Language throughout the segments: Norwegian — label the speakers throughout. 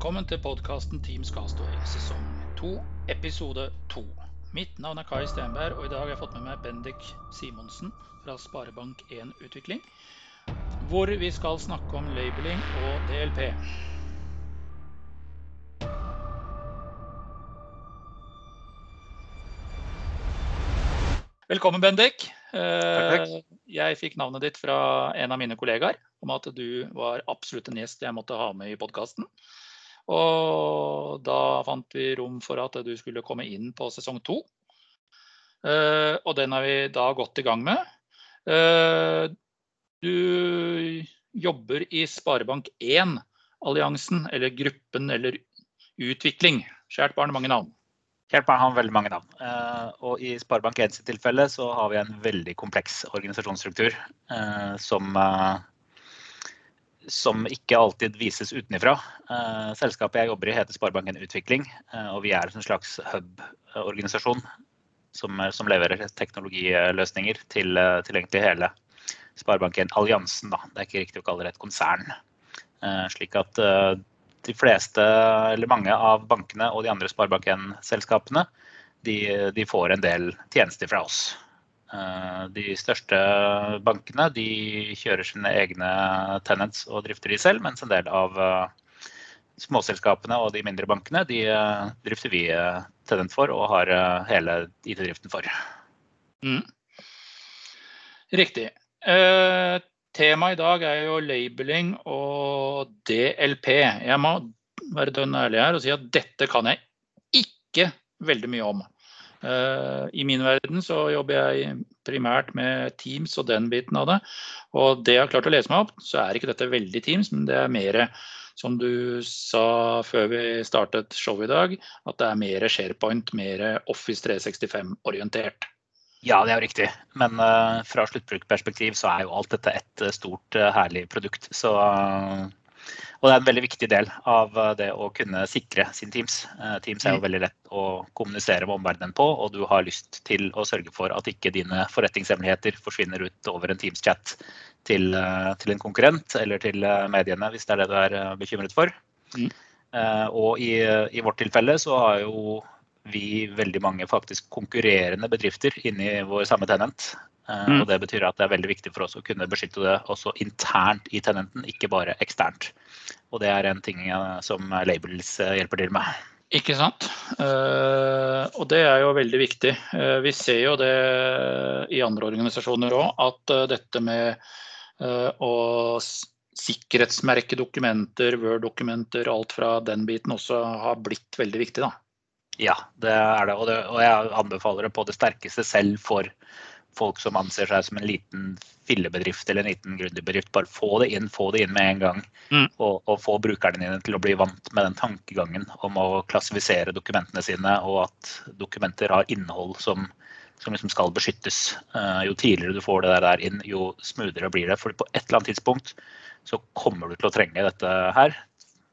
Speaker 1: Velkommen til podkasten Team Skastøy sesong 2, episode 2. Mitt navn er Kai Stenberg, og i dag har jeg fått med meg Bendik Simonsen fra Sparebank1 Utvikling. Hvor vi skal snakke om labeling og DLP. Velkommen, Bendik. Eh, Jeg fikk navnet ditt fra en av mine kollegaer om at du var absolutt en gjest jeg måtte ha med i podkasten. Og da fant vi rom for at du skulle komme inn på sesong to. Eh, og den er vi da godt i gang med. Eh, du jobber i Sparebank1-alliansen, eller gruppen, eller utvikling. Kjært barn, mange navn.
Speaker 2: Kjært barn har veldig mange navn. Eh, Og i Sparebank1 sitt tilfelle så har vi en veldig kompleks organisasjonsstruktur som, som ikke alltid vises utenifra. Eh, Selskapet jeg jobber i heter Sparebank1 Utvikling, eh, og vi er en slags hub-organisasjon som, som leverer teknologiløsninger til, eh, til egentlig hele Sparebank1-alliansen. Det er ikke riktig å kalle det et konsern. Eh, Slik at eh, de fleste, eller mange av bankene og de andre Sparebank1-selskapene, de, de får en del tjenester fra oss. Eh, De største bankene de kjører sine egne tenants og drifter de selv, mens en del av eh, småselskapene og de mindre bankene de eh, drifter vi tenant for og har hele IT-driften for.
Speaker 1: Mm. Riktig. Temaet i dag er jo labeling og DLP. Jeg må være dønn ærlig her og si at dette kan jeg ikke veldig mye om. Eh, I min verden så jobber jeg primært med Teams og den biten av det. Og det jeg har klart å lese meg opp, så er ikke dette veldig Teams, men det er mer som du sa før vi startet showet i dag, at det er mer SharePoint, mer Office 365-orientert.
Speaker 2: Ja, det er jo riktig. Men uh, fra sluttbrukerperspektiv så er jo alt dette et eh, stort, uh, herlig produkt. Så, eh, og det er en veldig viktig del av eh, det å kunne sikre sin Teams. Eh, Teams er jo
Speaker 1: Mm.
Speaker 2: veldig lett å kommunisere med omverdenen på, og du har lyst til å sørge for at ikke dine forretningshemmeligheter forsvinner ut over en Teams-chat til, eh, til en konkurrent eller til mediene, hvis det er det du er bekymret for.
Speaker 1: Mm.
Speaker 2: Og i, i vårt tilfelle så har jo vi veldig mange faktisk konkurrerende bedrifter inni vår samme tenant. Eh,
Speaker 1: Mm.
Speaker 2: Og det betyr at det er veldig viktig for oss å kunne beskytte det også internt i tenenten, ikke bare eksternt. Og det er en ting som Labels eh, hjelper til med.
Speaker 1: Ikke sant. Eh, og det er jo veldig viktig. Vi ser jo det i andre organisasjoner òg, at dette med å sikkerhetsmerke dokumenter, Word-dokumenter, alt fra den biten også har blitt veldig viktig. da.
Speaker 2: Ja, det er det. Og, det. og jeg anbefaler det på det sterkeste selv for folk som anser seg som en liten fillebedrift eller en liten gründerbedrift. Bare få det inn, få det inn med en gang.
Speaker 1: Mm.
Speaker 2: Og, og få brukerne dine til å bli vant med den tankegangen om å klassifisere dokumentene sine, og at dokumenter har innhold som, som liksom skal beskyttes. Uh, jo tidligere du får det der inn, jo smoothere blir det. For på et eller annet tidspunkt så kommer du til å trenge dette her.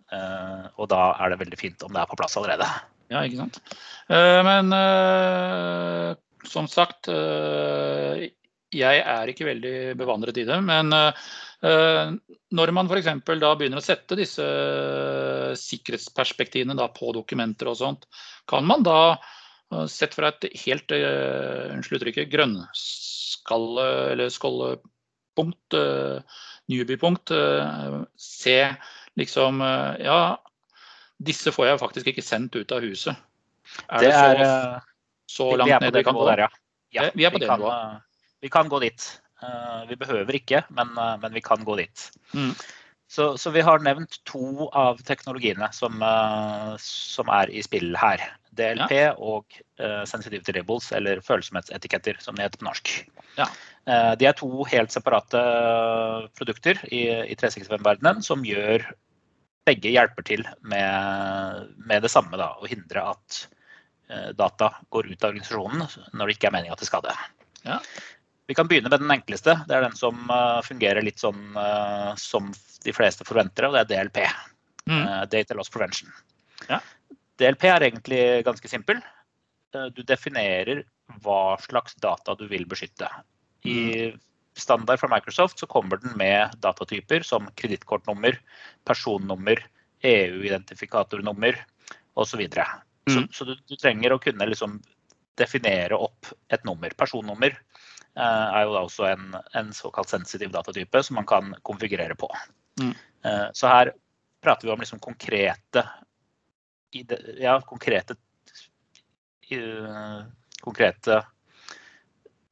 Speaker 2: Uh, og da er det veldig fint om det er på plass allerede.
Speaker 1: Ja, ikke sant. Eh, men eh, som sagt, eh, jeg er ikke veldig bevandret i det. Men når man f.eks. da begynner å sette disse sikkerhetsperspektivene på dokumenter og sånt, kan man da, sett fra et helt unnskyld uttrykket, grønnskalle eller skollepunkt, newbie-punkt, se liksom Ja, disse får jeg faktisk ikke sendt ut av huset. Er
Speaker 2: Det
Speaker 1: det,
Speaker 2: er,
Speaker 1: så,
Speaker 2: eh,
Speaker 1: så langt
Speaker 2: er
Speaker 1: ned vi kan gå?
Speaker 2: der, ja. ja.
Speaker 1: Eh, vi er på det
Speaker 2: kan,
Speaker 1: nivået.
Speaker 2: eh, Vi kan gå dit. Vi behøver ikke, men, men vi kan gå dit.
Speaker 1: Mm.
Speaker 2: Så, så vi har nevnt to av teknologiene som, som er i spill her. DLP og uh, sensitivity labels, eller følsomhetsetiketter, som det heter på norsk.
Speaker 1: Ja.
Speaker 2: Uh, de er to helt separate produkter i, i 365-verdenen som gjør begge hjelper til med, med det samme, da, å hindre at eh, data går ut av organisasjonen når det ikke er det skal det.
Speaker 1: Ja.
Speaker 2: Vi kan begynne med den enkleste. Det er den som eh, fungerer litt sånn eh, som de fleste forventer, og det er DLP.
Speaker 1: Mm.
Speaker 2: Data Loss Prevention.
Speaker 1: Ja.
Speaker 2: DLP er egentlig ganske simpel. Du definerer hva slags data du vil beskytte. I standard fra Microsoft så kommer den med datatyper som kredittkortnummer, personnummer, EU-identifikatornummer osv. Så, videre. så,
Speaker 1: Mm.
Speaker 2: så du, du trenger å kunne liksom definere opp et nummer. Personnummer eh, er jo da også en, en såkalt sensitiv datatype som man kan konfigurere på.
Speaker 1: Mm.
Speaker 2: Eh, så her prater vi om liksom konkrete ja, konkrete eh, konkrete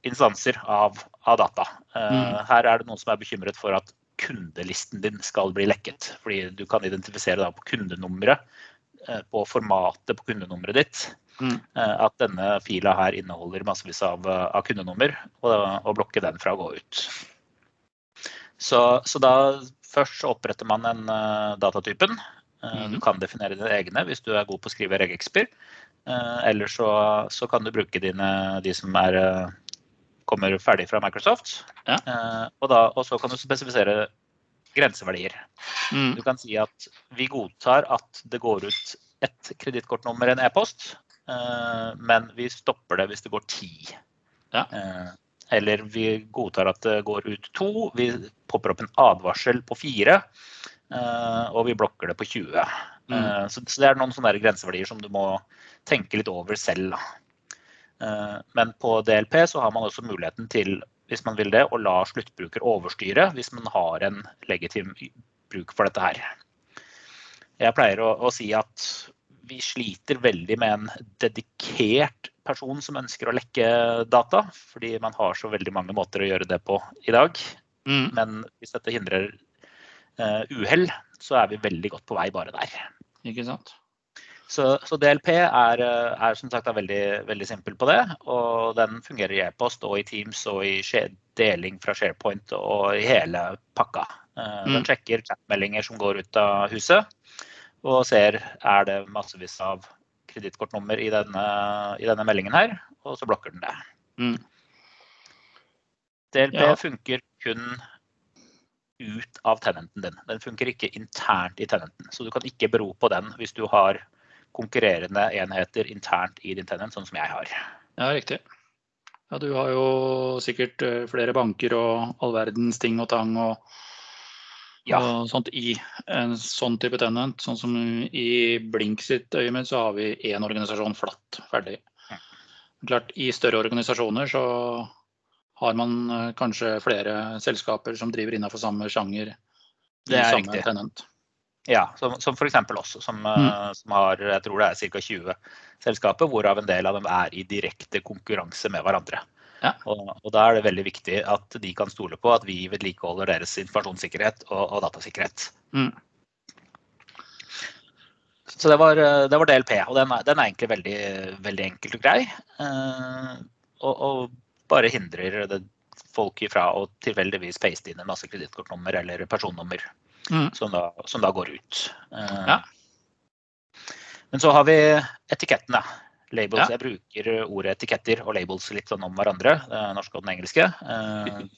Speaker 2: instanser av, av data. Eh,
Speaker 1: Mm.
Speaker 2: Her er det noen som er bekymret for at kundelisten din skal bli lekket. Fordi du kan identifisere da på kundenummeret, eh, på formatet på kundenummeret ditt,
Speaker 1: Mm.
Speaker 2: eh, at denne fila her inneholder massevis av, av kundenummer, og, og blokke den fra å gå ut. Så, så da først så oppretter man en uh, datatypen. Mm. Du kan definere dine egne hvis du er god på å skrive regexper. Uh, eller så, så kan du bruke dine, de som er, eh, kommer ferdig fra Microsoft.
Speaker 1: Ja.
Speaker 2: Eh, og, da, og så kan du spesifisere grenseverdier.
Speaker 1: Mm.
Speaker 2: Du kan si at vi godtar at det går ut ett kredittkortnummer, en e-post, eh, men vi stopper det hvis det går ti.
Speaker 1: Ja.
Speaker 2: Eh, Eller vi godtar at det går ut to, vi popper opp en advarsel på fire, og vi blokker det på 20.
Speaker 1: Mm.
Speaker 2: Så så det er noen sånne grenseverdier som du må tenke litt over selv. da. Eh, Men på DLP så har man også muligheten til, hvis man vil det, å la sluttbruker overstyre hvis man har en legitim bruk for dette her. Jeg pleier å, å si at vi sliter veldig med en dedikert person som ønsker å lekke data, fordi man har så veldig mange måter å gjøre det på i dag.
Speaker 1: Mm.
Speaker 2: Men hvis dette hindrer eh, uhell, så er vi veldig godt på vei bare der.
Speaker 1: Ikke sant?
Speaker 2: Så, så DLP er, eh, er som sagt veldig, veldig simpel på det. Og den fungerer i e-post og i Teams og i deling fra SharePoint og i hele pakka. Eh, Den
Speaker 1: Mm.
Speaker 2: sjekker chatmeldinger som går ut av huset, og ser er det massevis av kredittkortnummer i i denne meldingen her, og så blokker den det.
Speaker 1: Mm.
Speaker 2: DLP
Speaker 1: Ja.
Speaker 2: funker kun ut av tenenten din. Den funker ikke internt i tenenten. Så du kan ikke bero på den hvis du har konkurrerende enheter internt i din tenent, sånn som jeg har.
Speaker 1: Ja, riktig. Ja, du har jo sikkert eh, flere banker og all verdens ting og tang og,
Speaker 2: Ja.
Speaker 1: og sånt i en sånn type tenant. Sånn som i Blink sitt øyemed så har vi én organisasjon flatt, ferdig. Klart, I større organisasjoner så har man eh, kanskje flere selskaper som driver innenfor samme sjanger.
Speaker 2: Det er
Speaker 1: samme
Speaker 2: riktig.
Speaker 1: tenant.
Speaker 2: Ja, som, som f.eks. oss, som, mm. som har jeg tror det er ca. 20 selskaper, hvorav en del av dem er i direkte konkurranse med hverandre.
Speaker 1: Ja.
Speaker 2: Og, og Da er det veldig viktig at de kan stole på at vi vedlikeholder deres informasjonssikkerhet og, og datasikkerhet.
Speaker 1: Mm.
Speaker 2: Så det var, eh, det var DLP, og den er, den er egentlig veldig, veldig enkelt og grei. eh, og, og bare hindrer det folk ifra å tilfeldigvis paste inn en masse kredittkortnummer eller personnummer
Speaker 1: Mm.
Speaker 2: som, da, som da går ut. Eh,
Speaker 1: Ja.
Speaker 2: Men så har vi etikettene. Labels.
Speaker 1: Ja.
Speaker 2: Jeg bruker ordet etiketter og labels litt sånn om hverandre, det norske og den engelske. Eh,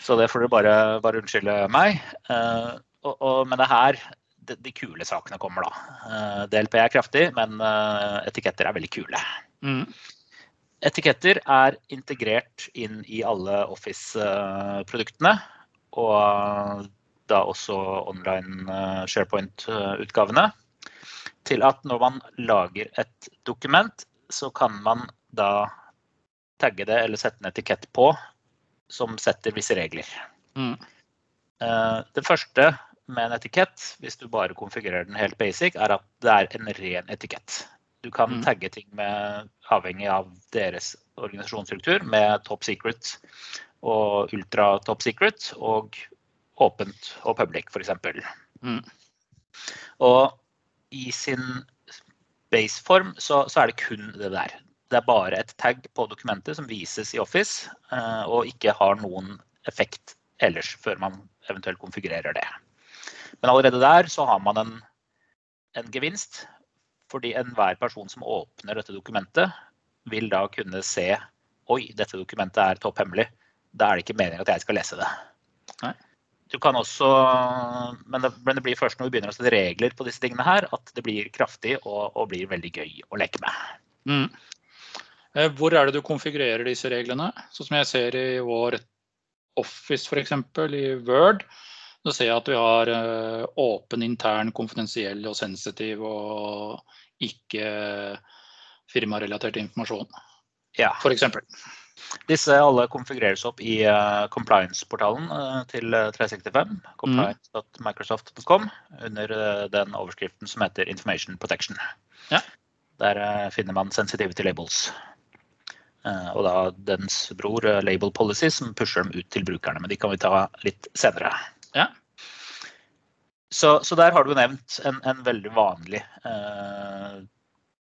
Speaker 2: Så det får dere bare, bare unnskylde meg. Eh, Og, og, men det er her de, de kule sakene kommer, da. Eh, DLP er kraftig, men eh, etiketter er veldig kule.
Speaker 1: Mm.
Speaker 2: Etiketter er integrert inn i alle Office-produktene. Og da også online eh, SharePoint-utgavene. Til at når man lager et dokument, så kan man da tagge det eller sette en etikett på som setter visse regler.
Speaker 1: Mm.
Speaker 2: Eh, Det første med en etikett, hvis du bare konfigurerer den helt basic, er at det er en ren etikett. Du kan
Speaker 1: Mm.
Speaker 2: tagge ting med, avhengig av deres organisasjonsstruktur med top secret og ultra top secret og åpent og public, f.eks.
Speaker 1: Mm.
Speaker 2: Og i sin baseform så, så er det kun det der. Det er bare et tag på dokumentet som vises i Office, eh, og ikke har noen effekt ellers før man eventuelt konfigurerer det. Men allerede der så har man en, en gevinst, fordi enhver person som åpner dette dokumentet, vil da kunne se Oi, dette dokumentet er topphemmelig. Da er det ikke meningen at jeg skal lese det.
Speaker 1: Nei.
Speaker 2: Du kan også, men det, men det blir først når vi begynner å sette regler på disse tingene her, at det blir kraftig og, og blir veldig gøy å leke med.
Speaker 1: Mm. Eh, Hvor er det du konfigurerer disse reglene? Sånn som jeg ser i vår Office f.eks. i Word, Så ser jeg at vi har uh, åpen, intern, konfidensiell og sensitiv og ikke firmarelatert informasjon,
Speaker 2: Ja.
Speaker 1: f.eks.
Speaker 2: Disse alle konfigureres opp i uh, compliance-portalen uh, til uh, 365, compliance.microsoft.com, under uh, den overskriften som heter Information Protection.
Speaker 1: Ja.
Speaker 2: Der finner man sensitivity labels. Og da dens bror Label Policy som pusher dem ut til brukerne. Men de kan vi ta litt senere.
Speaker 1: Ja.
Speaker 2: Så, så der har du nevnt en, en veldig vanlig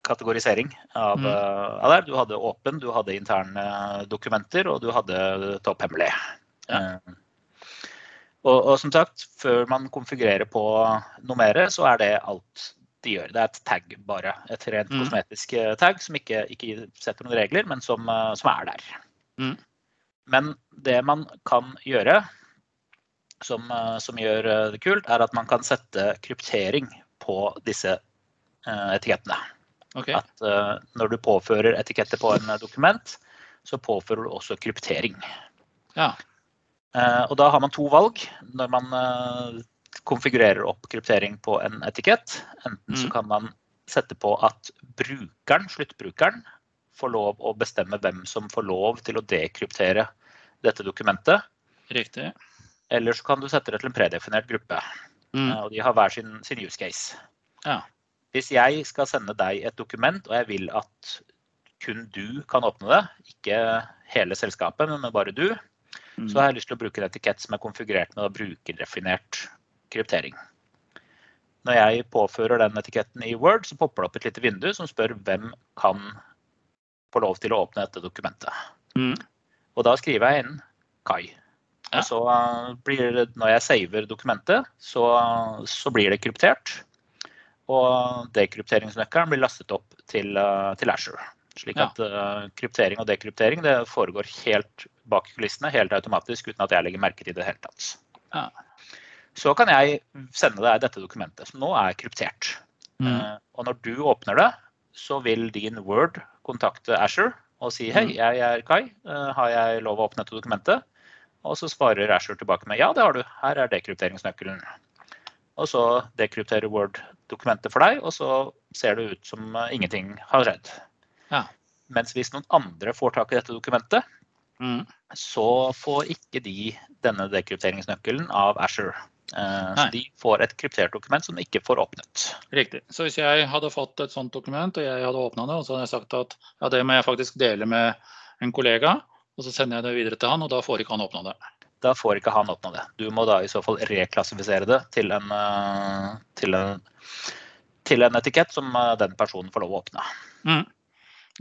Speaker 2: kategorisering av,
Speaker 1: Mm.
Speaker 2: uh, av der. Du hadde åpen, du hadde interne dokumenter, og du hadde topphemmelig.
Speaker 1: Ja.
Speaker 2: Uh, og, og som sagt, før man konfigurerer på noe mer, så er det alt de gjør. Det er et tag bare. Et rent
Speaker 1: Mm.
Speaker 2: kosmetisk eh, tag som ikke, ikke setter noen regler, men som, eh, som er der.
Speaker 1: Mm.
Speaker 2: Men det man kan gjøre, som, eh, som gjør eh, det kult, er at man kan sette kryptering på disse eh, etikettene.
Speaker 1: Ok.
Speaker 2: At uh, når du påfører etiketter på en eh, dokument, så påfører du også kryptering.
Speaker 1: Ja.
Speaker 2: Uh, og da har man to valg når man uh, konfigurerer opp kryptering på en etikett. Enten så
Speaker 1: Mm.
Speaker 2: kan man sette på at brukeren, sluttbrukeren, får lov å bestemme hvem som får lov til å dekryptere dette dokumentet.
Speaker 1: Riktig.
Speaker 2: Eller så kan du sette det til en predefinert gruppe.
Speaker 1: Mm.
Speaker 2: Og de har hver sin, sin use case.
Speaker 1: Ja.
Speaker 2: Hvis jeg skal sende deg et dokument, og jeg vil at kun du kan åpne det, ikke hele selskapet, men bare du,
Speaker 1: Mm.
Speaker 2: så har jeg lyst til å bruke en etikett som er konfigurert med brukerdefinert kryptering. Når jeg påfører den etiketten i Word, så popper det opp et lite vindu som spør hvem kan få lov til å åpne dette dokumentet.
Speaker 1: Mm.
Speaker 2: Og da skriver jeg inn Kai. Og så uh, blir det, når jeg saver dokumentet, så, så blir det kryptert. Og dekrypteringsnøkkelen blir lastet opp til, uh, til Azure. Slik
Speaker 1: Ja.
Speaker 2: at uh, kryptering og dekryptering det foregår helt bak kulissene, helt automatisk, uten at jeg legger merke til det i det hele tatt.
Speaker 1: Ja.
Speaker 2: Så kan jeg sende deg dette dokumentet, som nå er kryptert.
Speaker 1: Mm.
Speaker 2: Eh, Og når du åpner det, så vil din Word kontakte Azure og si hei,
Speaker 1: Mm.
Speaker 2: jeg er Kai, eh, har jeg lov å åpne dette dokumentet? Og så svarer Azure tilbake med ja, det har du, her er dekrypteringsnøkkelen. Og så dekrypterer Word dokumentet for deg, og så ser det ut som eh, ingenting har skjedd.
Speaker 1: Ja.
Speaker 2: Mens hvis noen andre får tak i dette dokumentet,
Speaker 1: Mm.
Speaker 2: så får ikke de denne dekrypteringsnøkkelen av Azure. Eh. Så de får et kryptert dokument som de ikke får åpnet.
Speaker 1: Riktig. Så hvis jeg hadde fått et sånt dokument, og jeg hadde åpna det, og så hadde jeg sagt at ja, det må jeg faktisk dele med en kollega, og så sender jeg det videre til han, og da får ikke han åpna det.
Speaker 2: Da får ikke han oppnå det. Du må da i så fall reklassifisere det til en, eh, til en, til en etikett som eh, den personen får lov å åpne.
Speaker 1: Mm.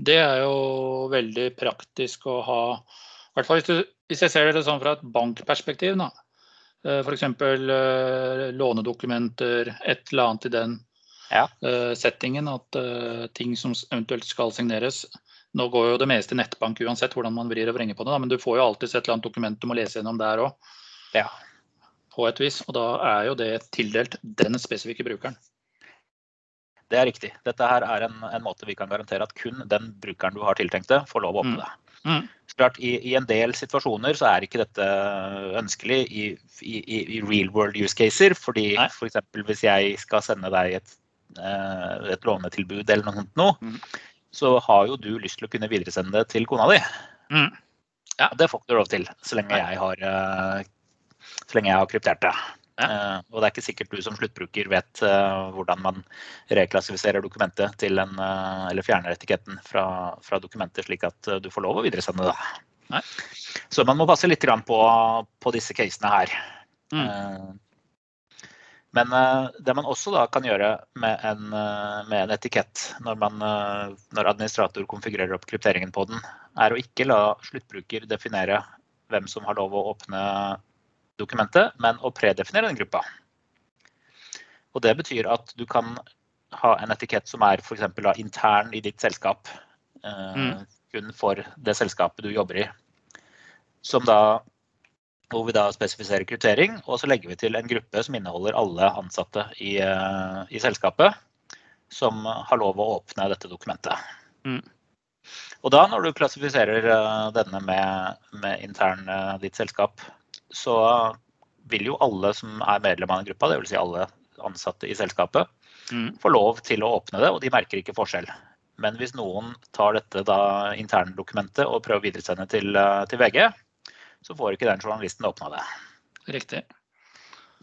Speaker 1: Det er jo veldig praktisk å ha, i hvert fall hvis, du, hvis jeg ser det sånn fra et bankperspektiv. da. F.eks. lånedokumenter, et eller annet i den
Speaker 2: Ja.
Speaker 1: eh, settingen. At eh, ting som eventuelt skal signeres Nå går jo det meste i nettbank uansett hvordan man vrir og vrenger på det, da, men du får jo alltid et eller annet dokument du må lese gjennom der òg,
Speaker 2: Ja.
Speaker 1: på et vis. Og da er jo det tildelt den spesifikke brukeren.
Speaker 2: Det er riktig. Dette her er en, en måte vi kan garantere at kun den brukeren du har tiltenkt det, får lov å åpne
Speaker 1: Mm.
Speaker 2: det.
Speaker 1: Mm.
Speaker 2: Mm. klart, i, I en del situasjoner så er ikke dette ønskelig i, i, i real world use caser. Fordi F.eks. For hvis jeg skal sende deg et, eh, et lånetilbud eller noe sånt nå,
Speaker 1: Mm.
Speaker 2: Så har jo du lyst til å kunne videresende det til kona di.
Speaker 1: Mm. Ja.
Speaker 2: Det får ikke du lov til så lenge jeg har, eh, så lenge jeg har kryptert det.
Speaker 1: Ja.
Speaker 2: Eh, og det er ikke sikkert du som sluttbruker vet eh, hvordan man reklassifiserer dokumentet til en, eller fjerner etiketten fra, fra dokumentet, slik at du får lov å videresende det.
Speaker 1: Nei.
Speaker 2: Så man må passe litt på, på disse casene her.
Speaker 1: Mm.
Speaker 2: Men eh, det man også da kan gjøre med en, eh, med en etikett når, man, eh, når administrator konfigurerer opp krypteringen på den, er å ikke la sluttbruker definere hvem som har lov å åpne dokumentet, men å predefinere den gruppa. Og Det betyr at du kan ha en etikett som er eksempel intern i ditt selskap.
Speaker 1: Mm.
Speaker 2: Kun for det selskapet du jobber i. Som da hvor vi da spesifiserer kryptering, og så legger vi til en gruppe som inneholder alle ansatte i, eh, i selskapet som har lov å åpne dette dokumentet.
Speaker 1: Mm.
Speaker 2: Og da, når du klassifiserer eh, denne med, med intern eh, ditt selskap, så vil jo alle som er medlem av den gruppa, dvs. Si alle ansatte i selskapet,
Speaker 1: Mm.
Speaker 2: få lov til å åpne det, og de merker ikke forskjell. Men hvis noen tar dette da interndokumentet og prøver å videresende til, til VG, så får ikke den journalisten åpna det.
Speaker 1: Riktig.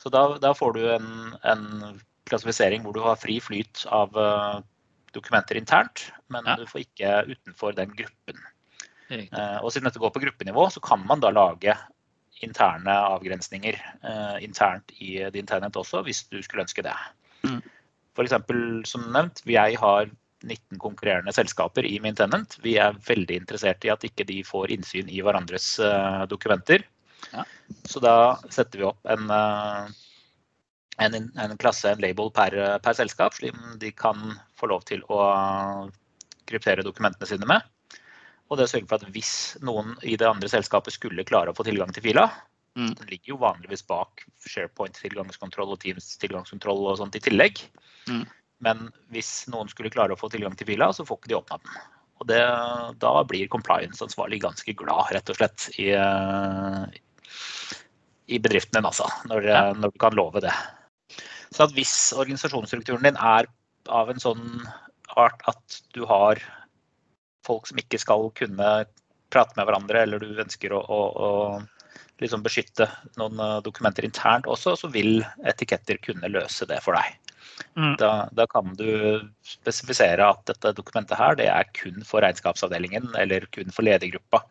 Speaker 2: Så da, da får du en, en klassifisering hvor du har fri flyt av uh, dokumenter internt, men
Speaker 1: Ja.
Speaker 2: du får ikke utenfor den gruppen. Eh, og siden dette går på gruppenivå, så kan man da lage interne avgrensninger uh, internt i din tenent også, hvis du skulle ønske det.
Speaker 1: Mm.
Speaker 2: F.eks. som nevnt, jeg har 19 konkurrerende selskaper i Mintenant. Vi er veldig interessert i at ikke de får innsyn i hverandres eh, dokumenter.
Speaker 1: Ja.
Speaker 2: Så da setter vi opp en, eh, en, en klasse, en label per, per selskap, slik de kan få lov til å kryptere dokumentene sine med. Og det sørger for at hvis noen i det andre selskapet skulle klare å få tilgang til fila,
Speaker 1: Mm.
Speaker 2: den ligger jo vanligvis bak SharePoint tilgangskontroll og Teams tilgangskontroll og sånt i tillegg.
Speaker 1: Mm.
Speaker 2: Men hvis noen skulle klare å få tilgang til fila, så får ikke de åpna den. Og det, da blir compliance-ansvarlig ganske glad, rett og slett, i, eh, i bedriften din, altså. Når,
Speaker 1: Ja.
Speaker 2: når du kan love det. Så at hvis organisasjonsstrukturen din er av en sånn art at du har folk som ikke skal kunne prate med hverandre, eller du ønsker å, å, å liksom beskytte noen eh, dokumenter internt også, så vil etiketter kunne løse det for deg.
Speaker 1: Mm.
Speaker 2: Da, da kan du spesifisere at dette dokumentet her, det er kun for regnskapsavdelingen, eller kun for ledergruppa,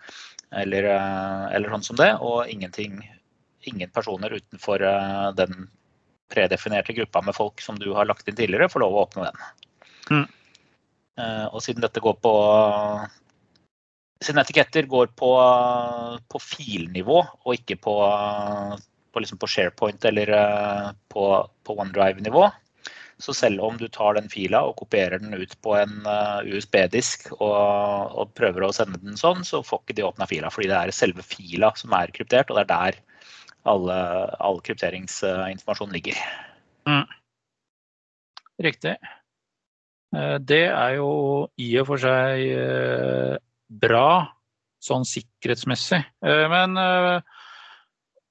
Speaker 2: eller, eh, eller sånn som det, og ingenting, ingen personer utenfor eh, den predefinerte gruppa med folk som du har lagt inn tidligere, får lov å åpne den.
Speaker 1: Mm.
Speaker 2: Eh, Og siden dette går på siden etiketter går på, på filnivå og ikke på, på, liksom på SharePoint eller på, på OneDrive-nivå, så selv om du tar den fila og kopierer den ut på en eh, USB-disk og, og prøver å sende den sånn, så får ikke de åpna fila, fordi det er selve fila som er kryptert, og det er der alle, all krypteringsinformasjon ligger.
Speaker 1: Riktig. Eh, Det er jo i og for seg eh, bra sånn sikkerhetsmessig. Men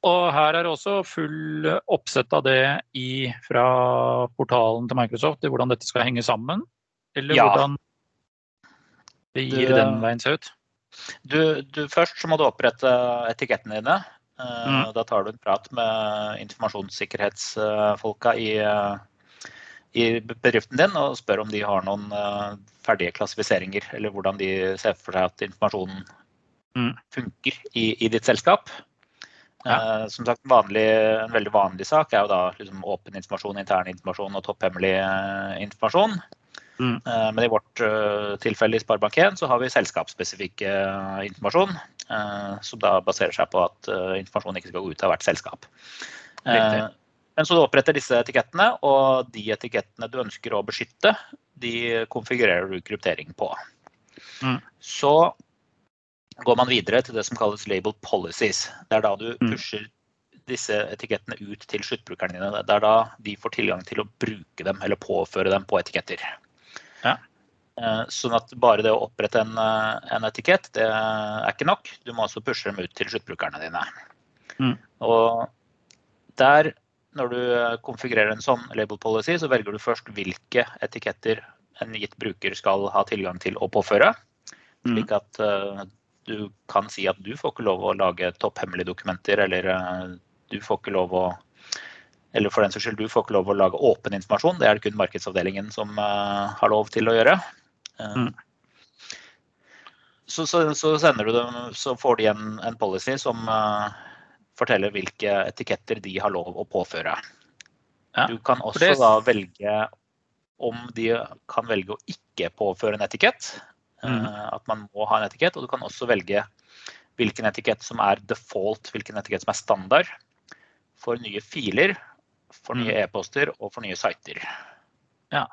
Speaker 1: Og her er det også full oppsett av det i, fra portalen til Microsoft, i hvordan dette skal henge sammen? Eller
Speaker 2: Ja.
Speaker 1: hvordan det gir
Speaker 2: Du,
Speaker 1: den veien seg ut?
Speaker 2: Du, du, først så må du opprette etikettene dine. Eh,
Speaker 1: Mm.
Speaker 2: Da tar du en prat med informasjonssikkerhetsfolka i, i bedriften din og spør om de har noen eh, ferdige klassifiseringer, eller hvordan de ser for seg at informasjonen
Speaker 1: Mm.
Speaker 2: funker i, i ditt selskap. Eh, som sagt, vanlig, En veldig vanlig sak er jo da liksom åpen informasjon, intern informasjon og topphemmelig eh, informasjon.
Speaker 1: Mm.
Speaker 2: Eh, Men i vårt tilfelle i Sparebank1 så har vi selskapsspesifikk informasjon. Som da baserer seg på at informasjonen informasjon ikke skal gå ut av hvert selskap.
Speaker 1: Riktig.
Speaker 2: Men så du oppretter disse etikettene, og de etikettene du ønsker å beskytte, de konfigurerer du kryptering på.
Speaker 1: Mm.
Speaker 2: Så går man videre til det som kalles label policies. Det er da du
Speaker 1: Mm.
Speaker 2: pusher disse etikettene ut til sluttbrukerne dine. Det er da de får tilgang til å bruke dem eller påføre dem på etiketter.
Speaker 1: Ja.
Speaker 2: Eh, Sånn at bare det å opprette en, eh, en etikett, det er ikke nok. Du må også pushe dem ut til sluttbrukerne dine.
Speaker 1: Mm.
Speaker 2: Og der, når du eh, konfigurerer en sånn label policy, så velger du først hvilke etiketter en gitt bruker skal ha tilgang til å påføre.
Speaker 1: Mm.
Speaker 2: Slik at du kan si at du får ikke lov å lage topphemmelige dokumenter, eller eh, du får ikke lov å eller for den saks skyld, du får ikke lov å lage åpen informasjon. Det er det kun markedsavdelingen som uh, har lov til å gjøre. Uh,
Speaker 1: Mm.
Speaker 2: så, så, så, sender du dem, så får de en, en policy som uh, forteller hvilke etiketter de har lov å påføre.
Speaker 1: Ja,
Speaker 2: Du kan også
Speaker 1: det-
Speaker 2: da velge om de kan velge å ikke påføre en etikett.
Speaker 1: Mm.
Speaker 2: eh, At man må ha en etikett. Og du kan også velge hvilken etikett som er default, hvilken etikett som er standard for nye filer, for nye
Speaker 1: Mm.
Speaker 2: e-poster og for nye sider.
Speaker 1: Ja,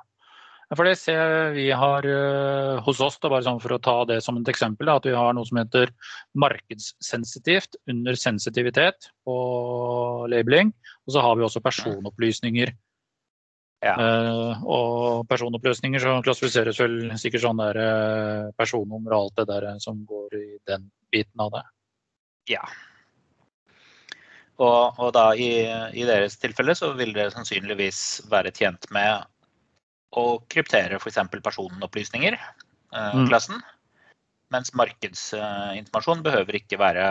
Speaker 1: For det ser vi har uh, hos oss, da, bare sånn for å ta det som et eksempel, da, at vi har noe som heter markedssensitivt under sensitivitet på labeling. Og så har vi også personopplysninger.
Speaker 2: Ja.
Speaker 1: Uh, og personopplysninger så klassifiseres vel sikkert sånn der eh, personnummer og alt det der eh, som går i den biten av det.
Speaker 2: Ja. Og, og da i, i, deres tilfelle så vil dere sannsynligvis være tjent med å kryptere f.eks. personopplysninger, mm. klassen. Mens markedsinformasjon behøver ikke være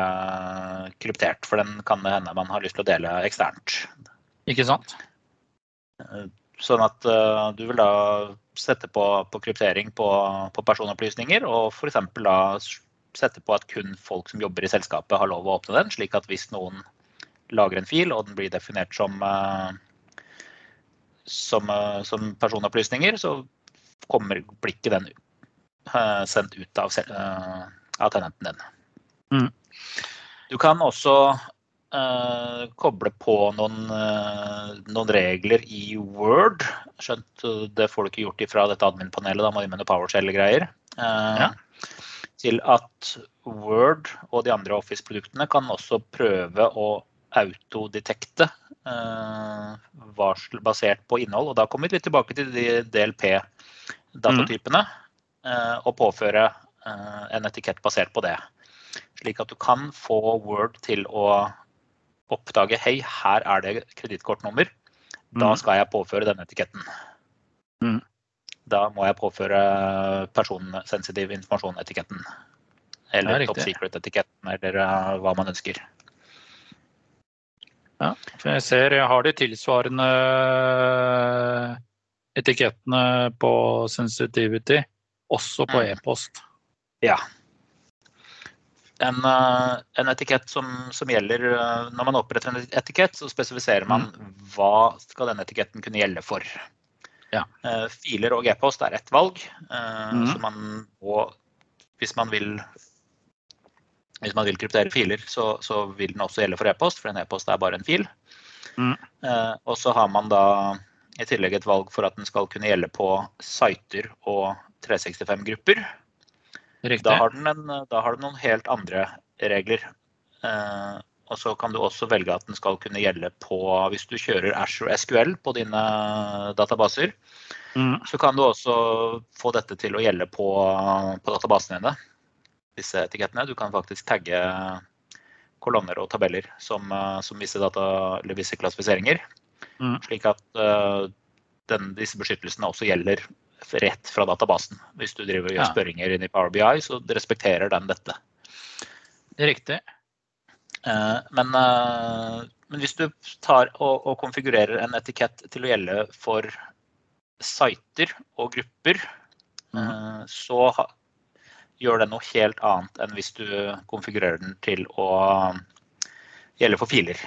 Speaker 2: kryptert, for den kan det hende man har lyst til å dele eksternt.
Speaker 1: Ikke sant?
Speaker 2: Sånn at uh, du vil da sette på, på kryptering på, på, personopplysninger, og f.eks. da sette på at kun folk som jobber i selskapet har lov å åpne den, slik at hvis noen lager en fil og den blir definert som, uh, som, uh, som personopplysninger, så kommer, blir ikke den sendt ut av, av tenenten din. Mm. Du kan også Uh, koble på noen, uh, noen, regler i Word. Skjønt uh, det får du ikke gjort ifra dette admin-panelet, da må du med noe PowerShell-greier. Ja. Til at Word og de andre Office-produktene kan også prøve å autodetekte varsel basert på innhold. Og da kommer vi tilbake til de DLP-datatypene mm. og påføre en etikett basert på det. Slik at du kan få Word til å oppdage hei, her er det kredittkortnummer, da mm. skal jeg påføre denne etiketten. Mm. Da må jeg påføre personsensitiv informasjon-etiketten. Eller top secret-etiketten, eller uh, hva man ønsker.
Speaker 1: Ja, for jeg ser jeg har de tilsvarende etikettene på sensitivity, også på mm. e-post.
Speaker 2: Ja, en, eh, en etikett som, som, gjelder eh, Når man oppretter en etikett, så spesifiserer man mm. hva skal denne etiketten kunne gjelde for. Ja. Eh, filer og e-post er ett valg. Mm. Så man må, hvis man vil hvis man vil kryptere filer, så, så vil den også gjelde for e-post, for en e-post er bare en fil. Mm. og så har man da i tillegg et valg for at den skal kunne gjelde på siter og 365-grupper. Da har, en, da har, den noen helt andre regler. Eh, og så kan du også velge at den skal kunne gjelde på Hvis du kjører Ashore SQL på dine databaser, mm. så kan du også få dette til å gjelde på, på databasene dine. Disse etikettene. Du kan faktisk tagge kolonner og tabeller som, som visse, data, visse klassifiseringer. Mm. Slik at uh, den, disse beskyttelsene også gjelder rett fra databasen. Hvis du driver og gjør spørringer inn i Power BI, så respekterer den dette.
Speaker 1: Det er riktig.
Speaker 2: Eh, men, eh, men hvis du tar og, og, konfigurerer en etikett til å gjelde for siter og grupper, mm. så gjør den noe helt annet enn hvis du konfigurerer den til å gjelde for filer.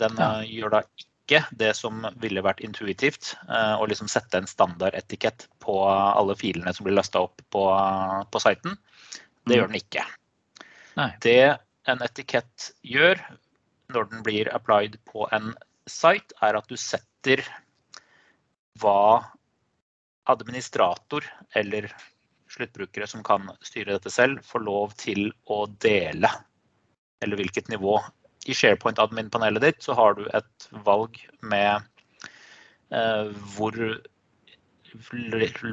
Speaker 2: Den ja. gjør da ikke ikke det som ville vært intuitivt, eh, å liksom sette en standardetikett på alle filene som blir lasta opp på, på siten. Det mm. gjør den ikke. Nei. Det en etikett gjør når den blir applied på en site, er at du setter hva administrator eller sluttbrukere som kan styre dette selv, får lov til å dele. Eller hvilket nivå i SharePoint-admin-panelet ditt så har du et valg med eh, hvor,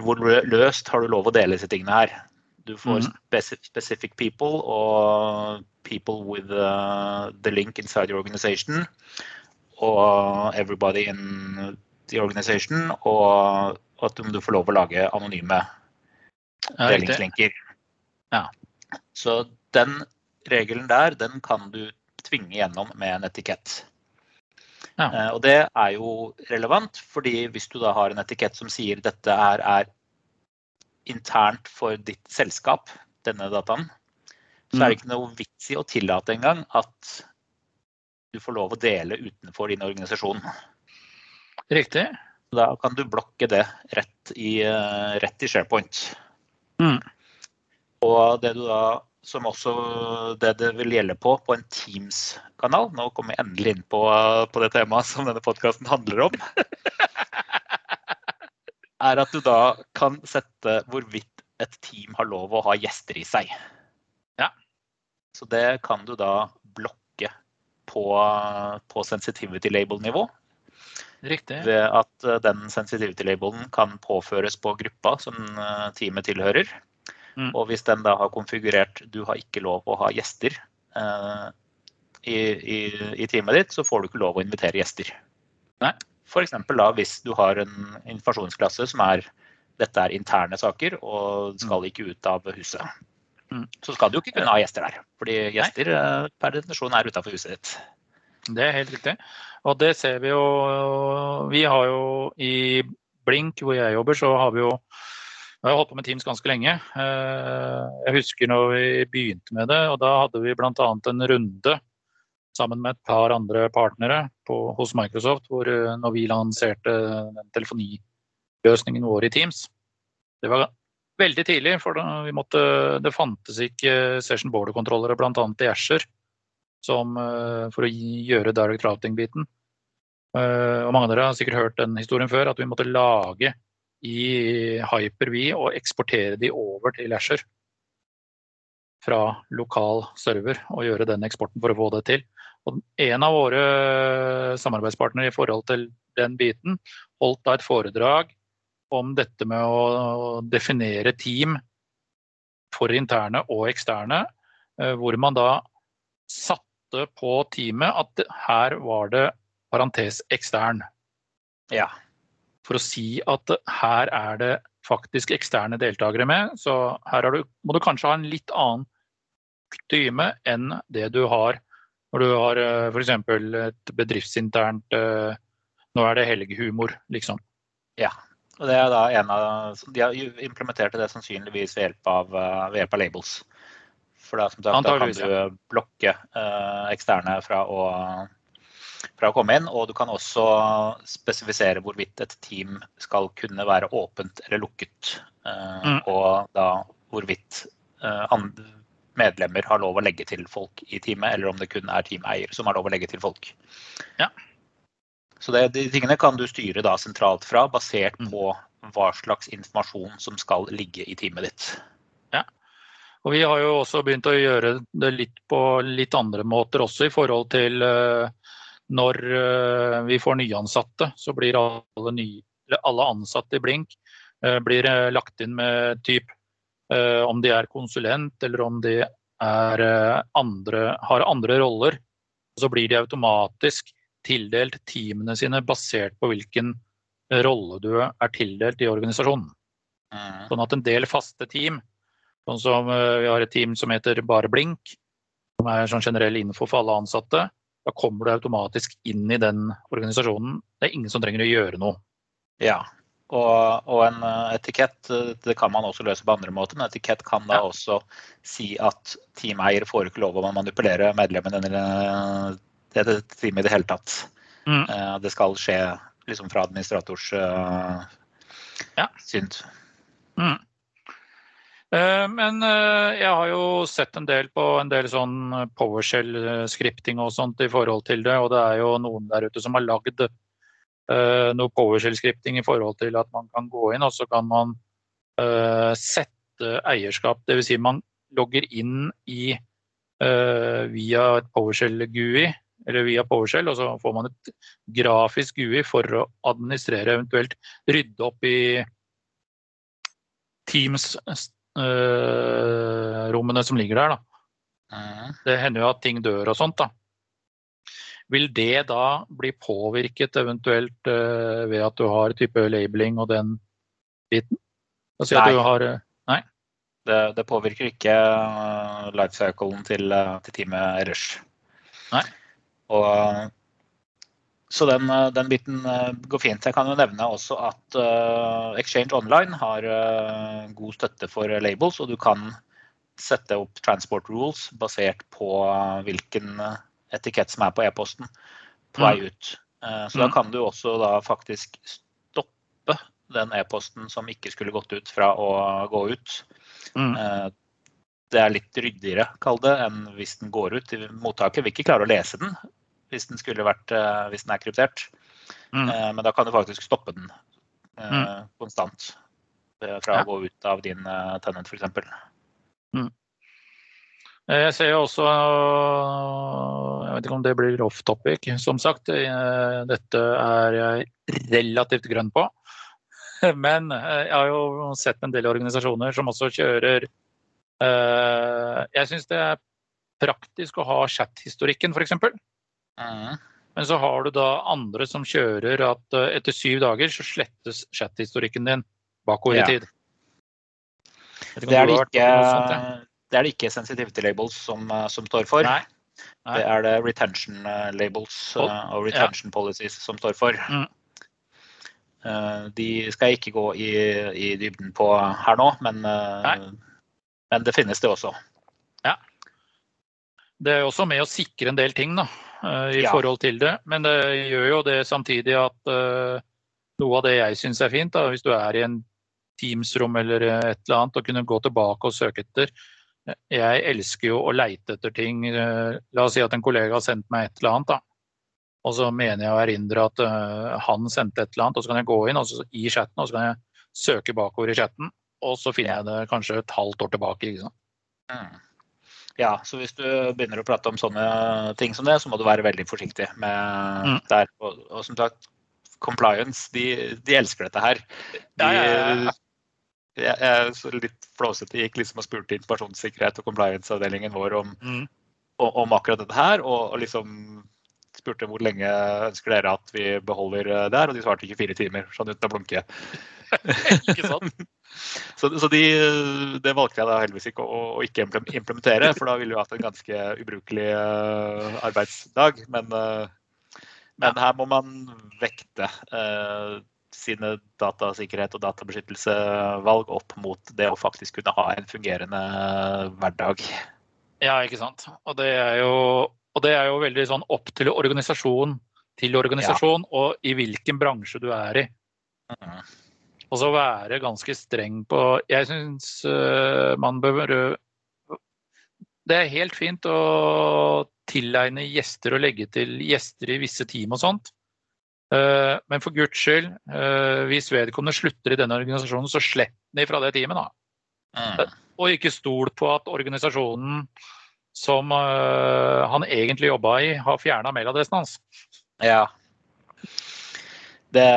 Speaker 2: hvor, løst har du lov å dele disse tingene her. Du får mm. specific people og people with uh, the link inside your organization. Og everybody in the organization. Og at du får lov å lage anonyme delingslinker. Ja. Så den regelen der, den kan du tvinge gjennom med en etikett. Ja. Eh, og det er jo relevant, fordi hvis du da har en etikett som sier dette er, er internt for ditt selskap, denne dataen, så er det mm. ikke noe vits i å tillate engang at du får lov å dele utenfor din organisasjon.
Speaker 1: Riktig.
Speaker 2: Da kan du blokke det rett i, eh, rett i SharePoint. Mm. Og det du da som også det det vil gjelde på på en Teams-kanal. Nå kommer jeg endelig inn på, på det temaet som denne podkasten handler om. er at du da kan sette hvorvidt et team har lov å ha gjester i seg. Ja. Så det kan du da blokke på, på sensitivity label-nivå.
Speaker 1: Riktig.
Speaker 2: Ved at den sensitivity labelen kan påføres på gruppa som teamet tilhører. Mm. Og hvis den da har konfigurert du har ikke lov å ha gjester, eh, i, i, i teamet ditt, så får du ikke lov å invitere gjester.
Speaker 1: Nei.
Speaker 2: F.eks. da hvis du har en informasjonsklasse som er dette er interne saker og skal ikke ut av huset.
Speaker 1: Mm.
Speaker 2: Så skal du jo ikke kunne ha gjester der. Fordi gjester eh, per definisjon er utafor huset ditt.
Speaker 1: Det er helt riktig. Og det ser vi jo Vi har jo i Blink, hvor jeg jobber, så har vi jo jeg har holdt på med Teams ganske lenge. Eh, jeg husker når vi begynte med det, og da hadde vi bl.a. en runde sammen med et par andre partnere på, hos Microsoft, hvor eh, når vi lanserte den telefoniløsningen vår i Teams. Det var veldig tidlig, for måtte, det fantes ikke session border-kontrollere bl.a. i Asher eh, for å gjøre direct routing-biten. Og mange av dere har sikkert hørt den historien før, at vi måtte lage i Hyper-V og eksportere de over til Asher fra lokal server og gjøre den eksporten for å få det til. Og en av våre samarbeidspartnere i forhold til den biten holdt da et foredrag om dette med å definere team for interne og eksterne, eh, hvor man da satte på teamet at her var det parentes ekstern.
Speaker 2: Ja
Speaker 1: for å si at her er det faktisk eksterne deltakere med. Så her du, må du kanskje ha en litt annen kutyme enn det du har når du har eh, f.eks. et bedriftsinternt eh, Nå er det helgehumor, liksom.
Speaker 2: Ja. Og det er da en av, De har implementert det sannsynligvis ved hjelp av, eh, ved hjelp av labels. For da, som sagt, da kan du blokke eksterne fra å fra å komme inn. Og du kan også spesifisere hvorvidt et team skal kunne være åpent eller lukket. Eh, mm. Og da hvorvidt eh, medlemmer har lov å legge til folk i teamet, eller om det kun er teameier som har lov å legge til folk.
Speaker 1: Ja.
Speaker 2: Så det, de tingene kan du styre da sentralt fra, basert mm. på hva slags informasjon som skal ligge i teamet ditt.
Speaker 1: Ja. Og vi har jo også begynt å gjøre det litt på litt andre måter også i forhold til uh, når eh, vi får nyansatte, så blir alle, ny, alle ansatte i Blink eh, blir eh, lagt inn med typ om de er konsulent eller om de andre, har andre roller. Så blir de automatisk tildelt teamene sine basert på hvilken rolle du er tildelt i organisasjonen. Mm. Sånn at en del faste team, sånn som vi har et team som heter Bare Blink, som er sånn generell info for alle ansatte, da kommer du automatisk inn i den organisasjonen. Det er ingen som trenger å gjøre noe.
Speaker 2: Ja, og, og en eh, etikett eh, det kan man også løse på andre måter. Men etikett kan da ja. også si at teameier får ikke lov å manipulere medlemmene i det teamet i det hele tatt. Mm. Eh, det skal skje liksom fra administrators uh, ja. synd.
Speaker 1: Mm. Eh, men eh, jeg har jo sett en del på en del sånn PowerShell-skripting og sånt i forhold til det. Og det er jo noen der ute som har lagd noe PowerShell-skripting i forhold til at man kan gå inn og så kan man sette eierskap. Dvs. Si man logger inn i via et PowerShell-GUI eller via PowerShell, og så får man et grafisk GUI for å administrere, eventuelt rydde opp i Teams rommene som ligger der. Da. Mm. Det hender jo at ting dør og sånt. da. Vil det da bli påvirket eventuelt uh, ved at du har type labeling og den biten?
Speaker 2: Altså, nei. Har, uh, nei. Det, det, påvirker ikke lifecyclen til, til teamet Rush.
Speaker 1: Nei.
Speaker 2: Og så den, eh, den, biten eh, går fint. Jeg kan jo nevne også at uh, Exchange Online har god støtte for labels, og du kan sette opp transport rules basert på hvilken etikett som er på e-posten på vei mm. ut. så mm. da kan du også da faktisk stoppe den e-posten som ikke skulle gått ut, fra å gå ut. Mm. det er litt ryddigere, kall det, enn hvis den går ut. Mottaket vil ikke klare å lese den, hvis den, vært, eh, hvis den er kryptert. Mm. Eh, men da kan du faktisk stoppe den eh, mm. konstant fra ja. å gå ut av din tenant f.eks.
Speaker 1: Mm. Jeg ser jo også Jeg vet ikke om det blir off topic, som sagt. Dette er jeg relativt grønn på. Men jeg har jo sett en del organisasjoner som også kjører Jeg syns det er praktisk å ha chat-historikken, f.eks.
Speaker 2: Mm.
Speaker 1: Men så har du da andre som kjører at eh, etter syv dager så slettes chat-historikken din bakover i tid. Ja.
Speaker 2: Det, er det, ikke,
Speaker 1: sånt, ja?
Speaker 2: det er det ikke sensitivity labels som, eh, som står for.
Speaker 1: Nei. Nei.
Speaker 2: Det er det retention eh, labels eh, og retention policies som står for.
Speaker 1: Mm.
Speaker 2: De skal jeg ikke gå i, i dybden på her nå, men, men det finnes det også.
Speaker 1: Det er også med å sikre en del ting da, i
Speaker 2: Ja.
Speaker 1: forhold til det. Men det gjør jo det samtidig at eh, noe av det jeg syns er fint, da, hvis du er i en Teams-rom eller et eller annet, og kunne gå tilbake og søke etter. Jeg elsker jo å leite etter ting. Eh, La oss si at en kollega har sendt meg et eller annet. da. Og så mener jeg å erindre at eh, han sendte et eller annet, og så kan jeg gå inn og så, i chatten og så kan jeg søke bakover i chatten. Og så finner jeg det kanskje et halvt år tilbake. Ikke sant?
Speaker 2: Mm. Ja, så hvis du begynner å prate om sånne ting som det, så må du være veldig forsiktig med
Speaker 1: Mm.
Speaker 2: der. Og, og som sagt, compliance, de, de elsker dette her. De,
Speaker 1: Ja.
Speaker 2: Jeg, jeg så litt flåsete gikk liksom og spurte informasjonssikkerhet og compliance-avdelingen vår om,
Speaker 1: Mm.
Speaker 2: om, om akkurat dette her, og, og liksom spurte hvor lenge ønsker dere at vi beholder eh, det her, og de svarte 24 timer, sånn uten å blunke.
Speaker 1: Ikke sant?
Speaker 2: Så, så de, det valgte jeg da heldigvis ikke å, å ikke implementere, for da ville vi hatt en ganske ubrukelig eh, arbeidsdag. Men, eh, men her må man vekte eh, sine datasikkerhet og databeskyttelsevalg opp mot det å faktisk kunne ha en fungerende hverdag.
Speaker 1: Ja, ikke sant. Og det er jo, og det er jo veldig sånn opp til organisasjon til organisasjon, og i hvilken bransje du er i.
Speaker 2: Mm.
Speaker 1: Og så være ganske streng på Jeg syns man bør Det er helt fint å tilegne gjester og legge til gjester i visse team og sånt. Eh, Men for guds skyld, eh, hvis vedkommende slutter i denne organisasjonen, så slett den ifra det teamet, da.
Speaker 2: Mm.
Speaker 1: Og ikke stol på at organisasjonen som han egentlig jobba i, har fjerna mailadressen hans.
Speaker 2: Ja. Det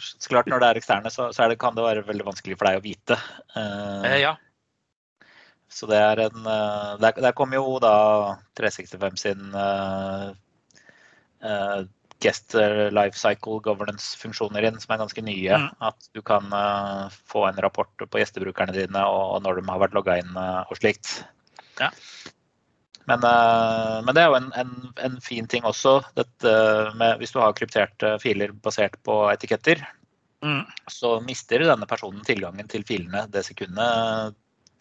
Speaker 2: så klart Når det er eksterne, så, så er det, kan det være veldig vanskelig for deg å vite. Eh,
Speaker 1: Eh, ja.
Speaker 2: Så det er en eh, Der, der kom jo da 365 sin uh, uh, guest life cycle governance-funksjoner inn, som er ganske nye.
Speaker 1: Mm.
Speaker 2: At du kan uh, få en rapport på gjestebrukerne dine og, og når de har vært logga inn og slikt.
Speaker 1: Ja.
Speaker 2: Men, eh, men det er jo en, en, en fin ting også, dette med, hvis du har krypterte filer basert på etiketter
Speaker 1: Mm.
Speaker 2: så mister denne personen tilgangen til filene det sekundet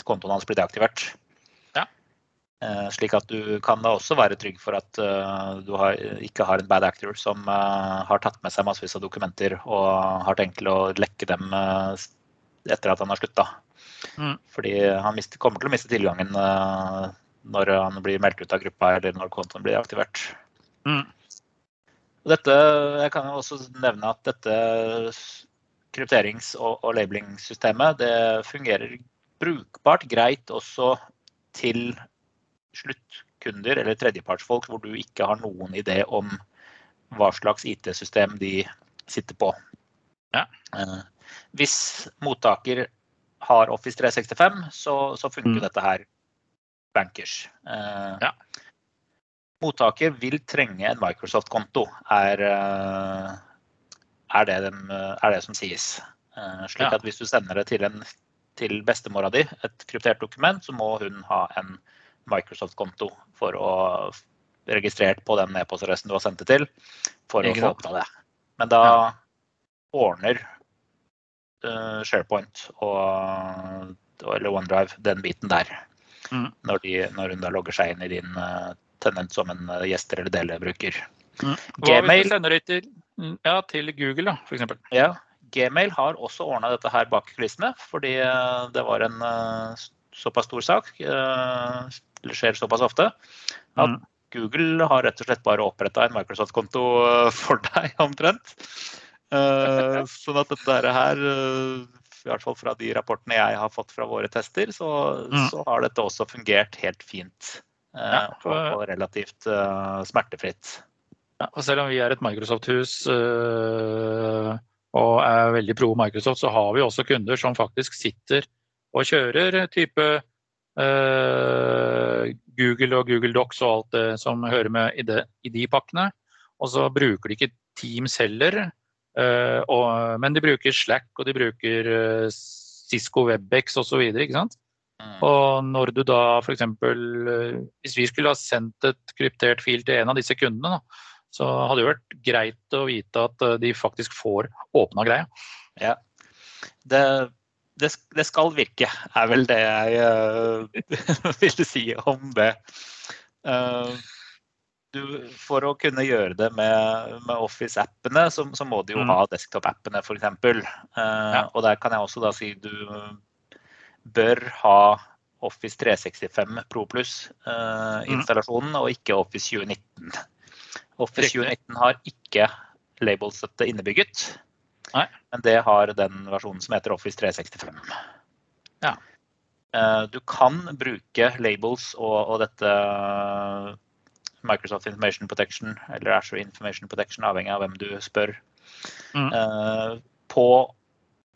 Speaker 2: kontoen hans blir deaktivert.
Speaker 1: Ja.
Speaker 2: Eh, slik at du kan da også være trygg for at eh, du har, ikke har en bad actor som eh, har tatt med seg massevis av dokumenter og har tenkt til å lekke dem eh, etter at han har slutta.
Speaker 1: Mm.
Speaker 2: Fordi han mister, kommer til å miste tilgangen eh, når han blir meldt ut av gruppa eller når kontoen blir aktivert.
Speaker 1: Mm.
Speaker 2: Dette, jeg kan jo også nevne at dette krypterings- og, og labelingsystemet det fungerer brukbart greit også til sluttkunder eller tredjepartsfolk hvor du ikke har noen idé om hva slags IT-system de sitter på.
Speaker 1: Ja.
Speaker 2: Eh, Hvis mottaker har Office 365, så, så funker
Speaker 1: Mm.
Speaker 2: dette her bankers. Eh,
Speaker 1: Ja.
Speaker 2: Mottaker vil trenge en Microsoft-konto, er, eh, er, det dem- er det som sies. Eh, Slik
Speaker 1: Ja.
Speaker 2: at hvis du sender det til, en, til bestemora di, et kryptert dokument, så må hun ha en Microsoft-konto for å registrert på den e-postadressen du har sendt det til, for å få åpna det. Men da ordner uh, SharePoint og, eller OneDrive den biten der.
Speaker 1: Mm.
Speaker 2: Når, de, når hun da logger seg inn i din uh, tenent som en uh, gjester eller delebruker.
Speaker 1: Mm.
Speaker 2: Gmail.
Speaker 1: sender det til, ja, til Google, da, f.eks.?
Speaker 2: Ja, Gmail har også ordna dette her bak kulissene, fordi eh, det var en eh, såpass stor sak, eh, eller skjer såpass ofte, at
Speaker 1: Mm.
Speaker 2: Google har rett og slett bare oppretta en Microsoft-konto eh, for deg, omtrent. Eh, Sånn at dette her, eh, i hvert fall fra de rapportene jeg har fått fra våre tester, så,
Speaker 1: Mm.
Speaker 2: så har dette også fungert helt fint. eh,
Speaker 1: Ja, for-
Speaker 2: og, relativt uh, smertefritt.
Speaker 1: Ja, og selv om vi er et Microsoft-hus uh, og er veldig pro Microsoft, så har vi også kunder som faktisk sitter og kjører type uh, Google og Google Docs og alt det som hører med i, det, i de pakkene. Og så bruker de ikke Teams heller, og, men de bruker Slack og de bruker eh, Cisco Webex osv. ikke sant?
Speaker 2: Mm.
Speaker 1: Og når du da f.eks. Hvis vi skulle ha sendt et kryptert fil til en av disse kundene, da, så hadde det vært greit å vite at eh, de faktisk får åpna greia.
Speaker 2: Ja. Det, det, det, skal virke, er vel det jeg uh, ville si om det. Uh, du, for å kunne gjøre det med, med Office-appene, så, så, må du jo mm. ha desktop-appene f.eks. Uh, ja. Og der kan jeg også da si du bør ha Office 365 Pro Plus-installasjonen, uh, mm. og ikke Office 2019. Office 2019 har ikke labelstøtte innebygget, Nei. men det har den versjonen som heter Office 365.
Speaker 1: Ja.
Speaker 2: Uh, du kan bruke labels og, og dette Microsoft Information Protection eller Azure Information Protection, avhengig av hvem du spør. Mm. Uh, på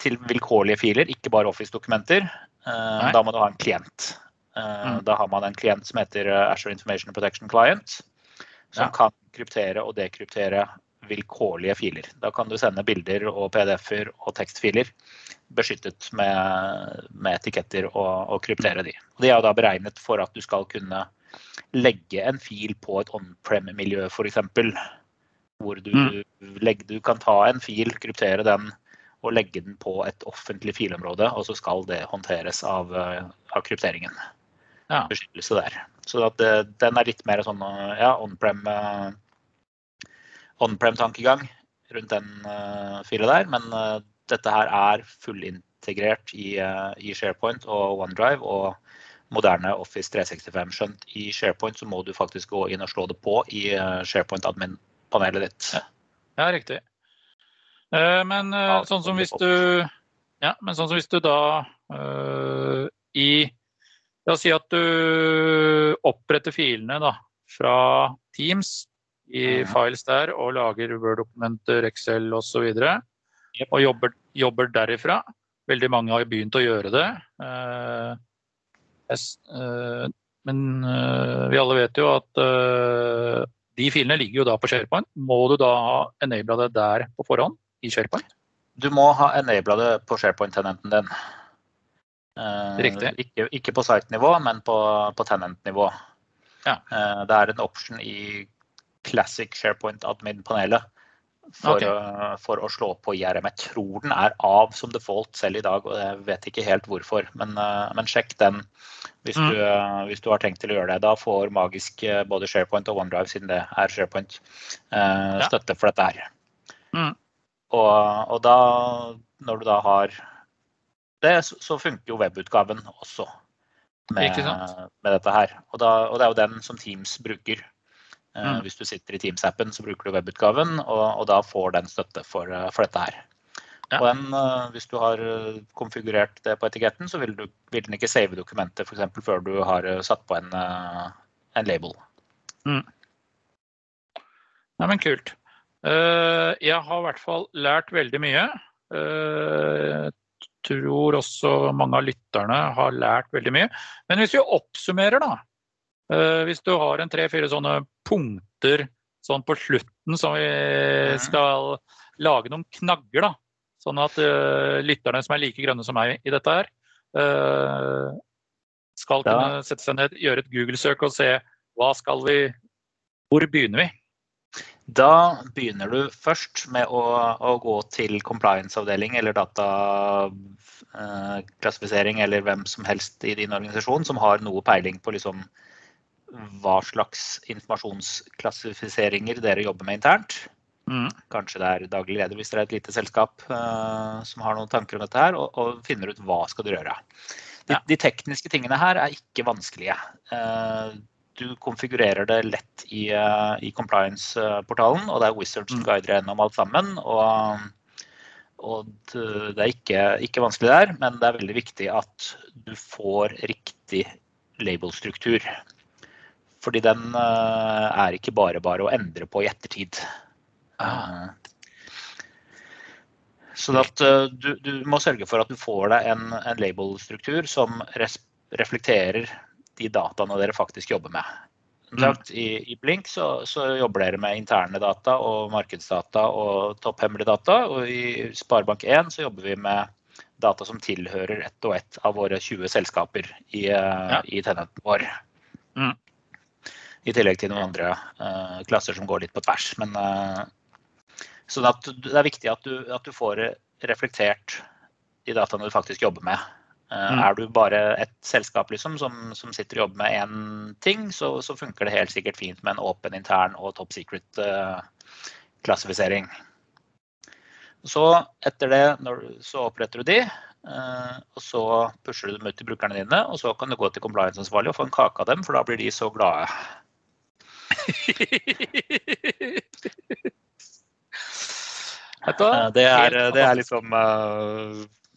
Speaker 2: til vilkårlige filer, ikke bare Office-dokumenter. Uh, da må du ha en klient. Uh, mm. Da har man en klient som heter Azure Information Protection Client, som ja. kan kryptere og dekryptere vilkårlige filer. Da kan du sende bilder og PDF-er og tekstfiler beskyttet med, med etiketter og, og, kryptere de. De er da beregnet for at du skal kunne legge en fil på et on-prem-miljø, f.eks. Hvor du, mm. legger, du kan ta en fil, kryptere den og legge den på et offentlig filområde, og så skal det håndteres av, av krypteringen. Ja. Beskyttelse der. Så det, den er litt mer sånn ja, on-prem-tankegang on-prem-tankegang rundt den uh, fila der. Men uh, dette her er fullintegrert i, uh, i SharePoint og OneDrive. og moderne Office 365. Skjønt i SharePoint så må du faktisk gå inn og slå det på i eh, SharePoint admin-panelet ditt.
Speaker 1: Ja, riktig. Eh, men eh, sånn som hvis du ja, men sånn som hvis du da uh, i La oss si at du oppretter filene da, fra Teams i files der og lager Word-dokumenter, Excel osv. Og, yep. og jobber, jobber, derifra. Veldig mange har begynt å gjøre det. Uh, men eh, vi alle vet jo at eh, de filene ligger jo da på SharePoint. Må du da ha enabla det der på forhånd i SharePoint?
Speaker 2: Du må ha enabla det på SharePoint-tenenten din.
Speaker 1: Riktig.
Speaker 2: Ikke, ikke på site-nivå, men på, på tenant-nivå. Ja. Det er en option i Classic SharePoint admin-panelet for, okay. å, for, å, slå på IRM. Jeg tror den er av som default selv i dag, og jeg vet ikke helt hvorfor. Men, uh, men sjekk den hvis, mm. du, uh, hvis, du, har tenkt til å gjøre det. Da får magisk eh, både SharePoint og OneDrive, siden det er SharePoint, støtte for dette her. Mm. Og, og, da, når du da har det, så funker jo webutgaven også med, med dette her. Og, da, og det er jo den som Teams bruker. Eh, mm. Hvis du sitter i Teams-appen, så bruker du webutgaven, og, og, da får den støtte for, eh, for dette her. Ja. Og en, eh, hvis du har konfigurert det på etiketten, så vil, du, vil den ikke save dokumentet f.eks. før du har satt på en, en label. Mm.
Speaker 1: Nei, men kult. Jeg har i hvert fall lært veldig mye. Jeg tror også mange av lytterne har lært veldig mye. Men hvis vi oppsummerer, da. Eh, hvis du har en tre-fire sånne punkter sånn på slutten som vi skal lage noen knagger, da. Sånn at uh, lytterne som er like grønne som meg i dette her, uh, skal kunne sette seg ned, gjøre et Google-søk og se hva skal vi Hvor begynner vi?
Speaker 2: Da begynner du først med å, å gå til compliance-avdeling eller dataklassifisering uh, eller hvem som helst i din organisasjon som har noe peiling på liksom hva slags informasjonsklassifiseringer dere jobber med internt. Mm. Kanskje det er daglig leder hvis dere er et lite selskap uh, som har noen tanker om dette her, og, og finner ut hva skal dere gjøre. De, ja. de, tekniske tingene her er ikke vanskelige. Uh, du konfigurerer det lett i, uh, i compliance-portalen, og det er Wizards som mm. guider gjennom alt sammen. og og det er ikke, ikke, vanskelig der, men det er veldig viktig at du får riktig labelstruktur. Fordi den eh, er ikke bare bare å endre på i ettertid. Ah. Så at, eh, du, du, må sørge for at du får deg en, en label-struktur som res, reflekterer de dataene dere faktisk jobber med. Sagt, i, I Blink så, så, jobber dere med interne data og markedsdata og topphemmelige data. Og i Sparebank1 så jobber vi med data som tilhører ett og ett av våre 20 selskaper i, ja. i vår. Mm. I tillegg til noen andre uh, klasser som går litt på tvers. Men, uh, så det er viktig at du, at du får reflektert de dataene du faktisk jobber med. Eh, mm. Er du bare et selskap liksom, som, som, sitter og jobber med én ting, så, så, funker det helt sikkert fint med en åpen intern og top secret-klassifisering. Så etter det når, så oppretter du de, og så pusher du dem ut til brukerne dine. Og så kan du gå til compliance-ansvarlig og få en kake av dem, for da blir de så glade. det, er, det er liksom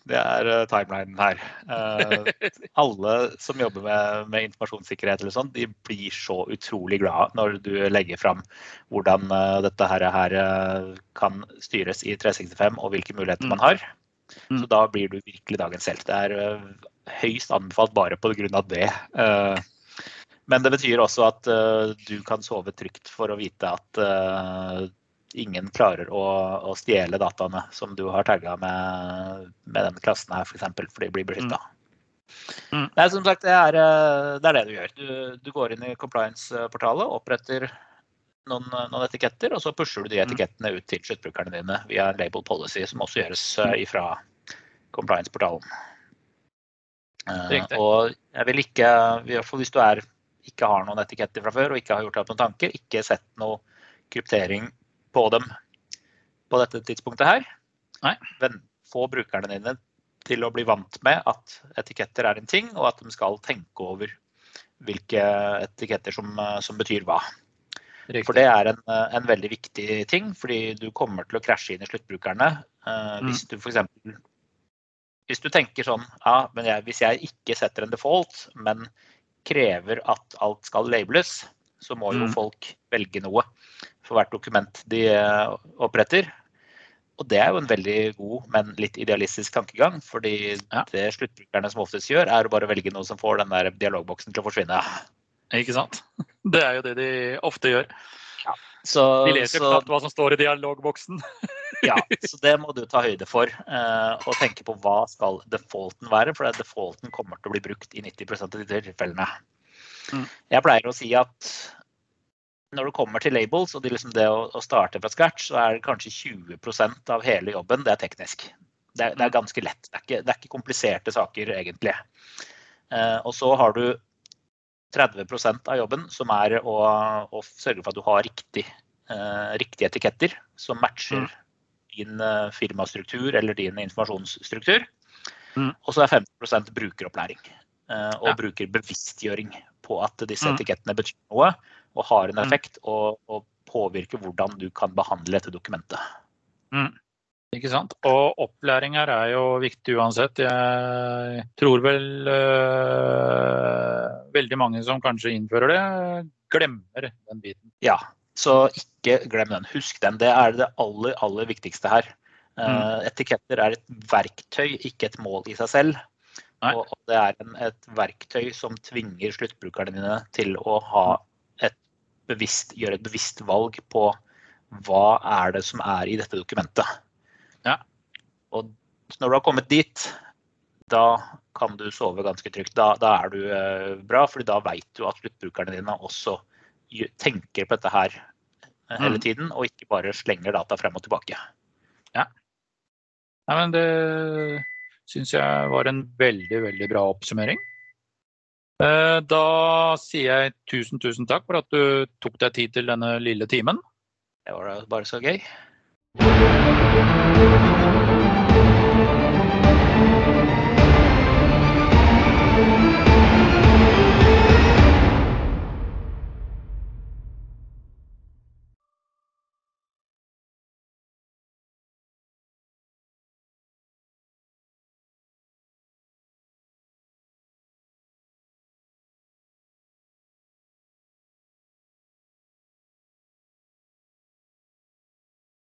Speaker 2: det er uh, timelinen her. Uh, alle som jobber med, med, informasjonssikkerhet, eller sånt, de blir så utrolig glad når du legger fram hvordan uh, dette her, her kan styres i 365 og hvilke muligheter man mm. har. Mm. Så da blir du virkelig dagens helt. Det er høyst anbefalt bare pga. det. Men det betyr også at du kan sove trygt for å vite at ingen klarer å, å stjele dataene som du har tagga med, med den klassen her, f.eks. For, eksempel, for de blir beskytta. Mm. Mm. Nei, som sagt, det er, eh, det er det, du gjør. Du, du går inn i compliance-portalet, oppretter noen, noen, etiketter, og så pusher du de mm. etikettene ut til sluttbrukerne dine via label policy, som også gjøres fra ifra compliance-portalen. Uh, og jeg vil ikke, i hvert fall hvis du er, ikke har noen etiketter fra før og ikke har gjort opp noen tanker, ikke sett noe kryptering på dem på dette tidspunktet her. Nei. Få brukerne dine til å bli vant med at etiketter er en ting, og at de skal tenke over hvilke etiketter som, som betyr hva. Riktig. For det er en, en, veldig viktig ting, fordi du kommer til å krasje inn i sluttbrukerne. Mm. Hvis du f.eks. Hvis du tenker sånn ja, men jeg, hvis jeg ikke setter en default, men krever at alt skal labels, så må jo mm. folk velge noe for hvert dokument de eh, oppretter. Og det er jo en veldig god, men litt idealistisk tankegang. fordi ja. det sluttbrukerne som oftest gjør, er å bare velge noe som får den der dialogboksen til å forsvinne.
Speaker 1: Ikke sant. Det er jo det de ofte gjør.
Speaker 2: Ja. Så,
Speaker 1: de leser knapt hva som står i dialogboksen.
Speaker 2: ja, så det må du ta høyde for. Eh, og tenke på hva skal defaulten være. For defaulten kommer til å bli brukt i 90% av de tilfellene. Mm. Jeg pleier å si at når det kommer til labels og det, liksom det å, å, starte fra scratch, så er det kanskje 20% av hele jobben det er teknisk. Det er, det er mm. ganske lett. Det er, ikke, det er, ikke, kompliserte saker, egentlig. Eh, og så har du 30% av jobben som er å, å, sørge for at du har riktig, eh, riktige etiketter som matcher mm. din eh, firmastruktur eller din informasjonsstruktur. Mm. Og så er 50 brukeropplæring eh, og ja. brukerbevisstgjøring på at disse mm. etikettene betyr noe og har en mm. effekt og, og påvirker hvordan du kan behandle dette dokumentet.
Speaker 1: Mm. Ikke sant. Og opplæring her er jo viktig uansett. Jeg tror vel øh, veldig mange som kanskje innfører det, glemmer den biten.
Speaker 2: Ja, så ikke glem den. Husk den. Det er det aller, aller viktigste her. Eh, mm. Etiketter er et verktøy, ikke et mål i seg selv. Nei. Og det er en, et verktøy som tvinger sluttbrukerne dine til å ha bevisst, gjøre et bevisst valg på hva er det som er i dette dokumentet.
Speaker 1: Ja.
Speaker 2: Og når du har kommet dit, da kan du sove ganske trygt. Da, da er du eh, bra, fordi da veit du at sluttbrukerne dine også tenker på dette her eh, hele mm. tiden, og ikke bare slenger data frem og tilbake.
Speaker 1: Ja. Nei, men det syns jeg var en veldig, veldig bra oppsummering. Eh, da sier jeg tusen, tusen takk for at du tok deg tid til denne lille timen.
Speaker 2: Det var bare så gøy.